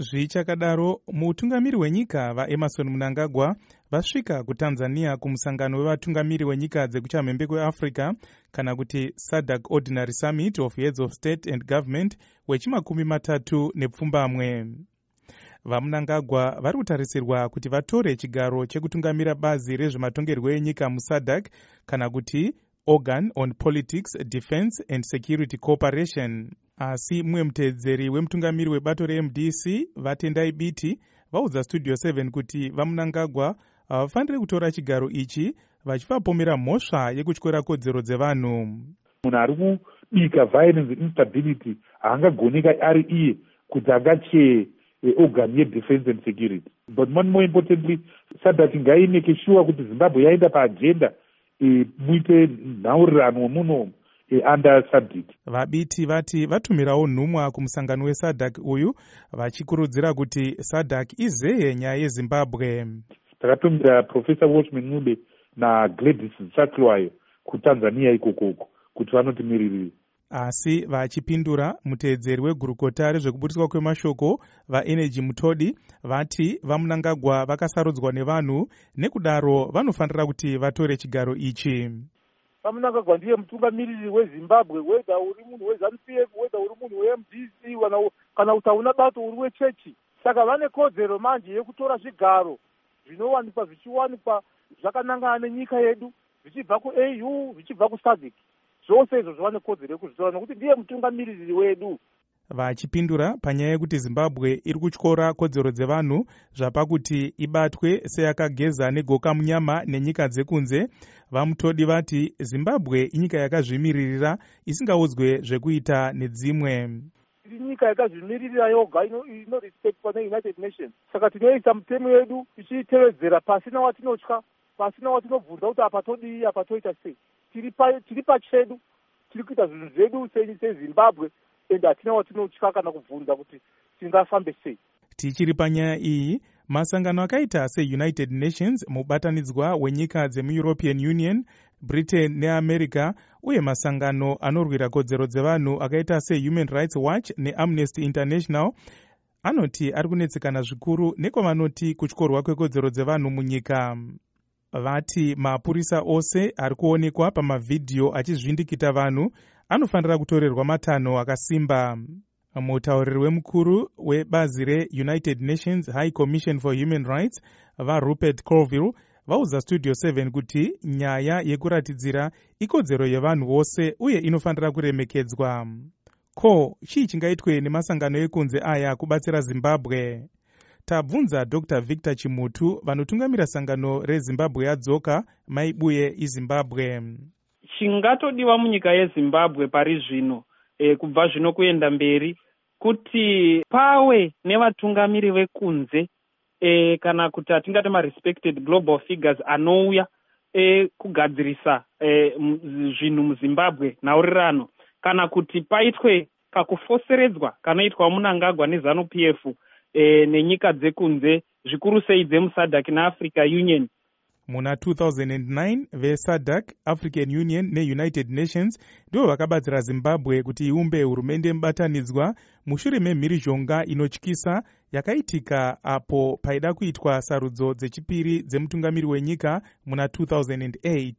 zvichakadaro mutungamiri wenyika vaemarson munangagwa vasvika kutanzania kumusangano wevatungamiri wenyika dzekuchamhembe kweafrica kana kuti sadac ordinary summit of heads of state and government wechimakumi matatu nepfumbamwe. Vamunangagwa vari kutarisirwa kuti vatore chigaro chekutungamira bazi rezvematongerwo enyika musadac kana kuti organ on politics defence and security cooperation asi mumwe muteedzeri wemutungamiri webato remdc vatendai biti vaudza studio 7 kuti vamunangagwa havafaniri kutora chigaro ichi vachivapomera mhosva yekutyora kodzero dzevanhu. Munhu ari kubika violence instability haangagoneka ari iye kuti angachee organ yedefence and security. But more more importantly sadati ngaineke shuwa kuti zimbabwe yaenda paagenda e, muite nhaurirano muno under sadc vabiti vati vatumirawo nhumwa kumusangano wesadc uyu vachikurudzira kuti sadc izeye nyaya yezimbabwe. Takatumira profesa watchman nube nagladys saklwayo kutanzania ikokoko kuti vanotimiririra asi vachipindura muteedzeri wegurukota rezvekuburiswa kwemashoko vaenergy mutodi vati vamunangagwa vakasarudzwa nevanhu nekudaro vanofanira kuti vatore chigaro ichi vamunangagwa ndiye mutungamiriri wezimbabwe wedha uri munhu wezanup f wedha uri munhu wemdc kana kuti hauna bato uri wechechi saka vane kodzero manje yekutora zvigaro zvinowanikwa zvichiwanikwa zvakanangana nenyika yedu zvichibva kuau zvichibva kusadc zvose izvo zvova nekodzero yekuzvitora nokuti ndiye mutungamiriri wedu vachipindura panyaya yekuti zimbabwe iri kutyora kodzero dzevanhu zvapakuti ibatwe seyakageza negoka munyama nenyika dzekunze. Vamutodi vati zimbabwe inyika yakazvimiririra isingaudzwe zvekuita nedzimwe. Iri nyika yakazvimiririra yoga inorespektwa neunited nations. Saka tinoisa mutemo yedu ichiitevedzera pasina watinotya pasina watinobvunza kuti apa todii apa toita sei. Tiri pachedu tiri kuita zvinhu zvedu sezimbabwe ende hatina watinotya kana kubvunza kuti tingafambe sei? Tichiri panyaya iyi masangano akaita seunited nations mubatanidzwa wenyika dzemueuropean union britain neamerica uye masangano anorwira kodzero dzevanhu akaita sehuman rights watch neamnesty international anoti ari kunetsekana zvikuru nekwavanoti kutyorwa kwekodzero dzevanhu munyika. Vati mapurisa ose ari kuonekwa pamavhidhiyo achizvindikita vanhu anofanira kutorerwa matanho akasimba. Mutauriri wemukuru webazi reunited nations high commission for human rights varupert colville vaudza studio 7 kuti nyaya yekuratidzira ikodzero yevanhu vose uye inofanira kuremekedzwa. Ko chii chingaitwe nemasangano ekunze aya kubatsira zimbabwe? Tabvunza dr. Victor chimutu vanotungamira sangano rezimbabwe yadzoka maibuye izimbabwe chingatodiwa munyika yezimbabwe pari zvino e, kubva zvino kuenda mberi kuti pawe nevatungamiri vekunze e, kana kuti atingati marespected global figures anouya e, kugadzirisa e, zvinhu muzimbabwe nhaurirano. Kana kuti paitwe kakufoseredzwa kanoitwa munangagwa nezanup f e, nenyika dzekunze zvikuru sei dzemusadhac neafrica union muna 2009 vesadhac african union neunited nations ndivo vakabatsira zimbabwe kuti iumbe hurumende mubatanidzwa mushure memhirizhonga inotyisa yakaitika apo paida kuitwa sarudzo dzechipiri dzemutungamiri wenyika muna 2008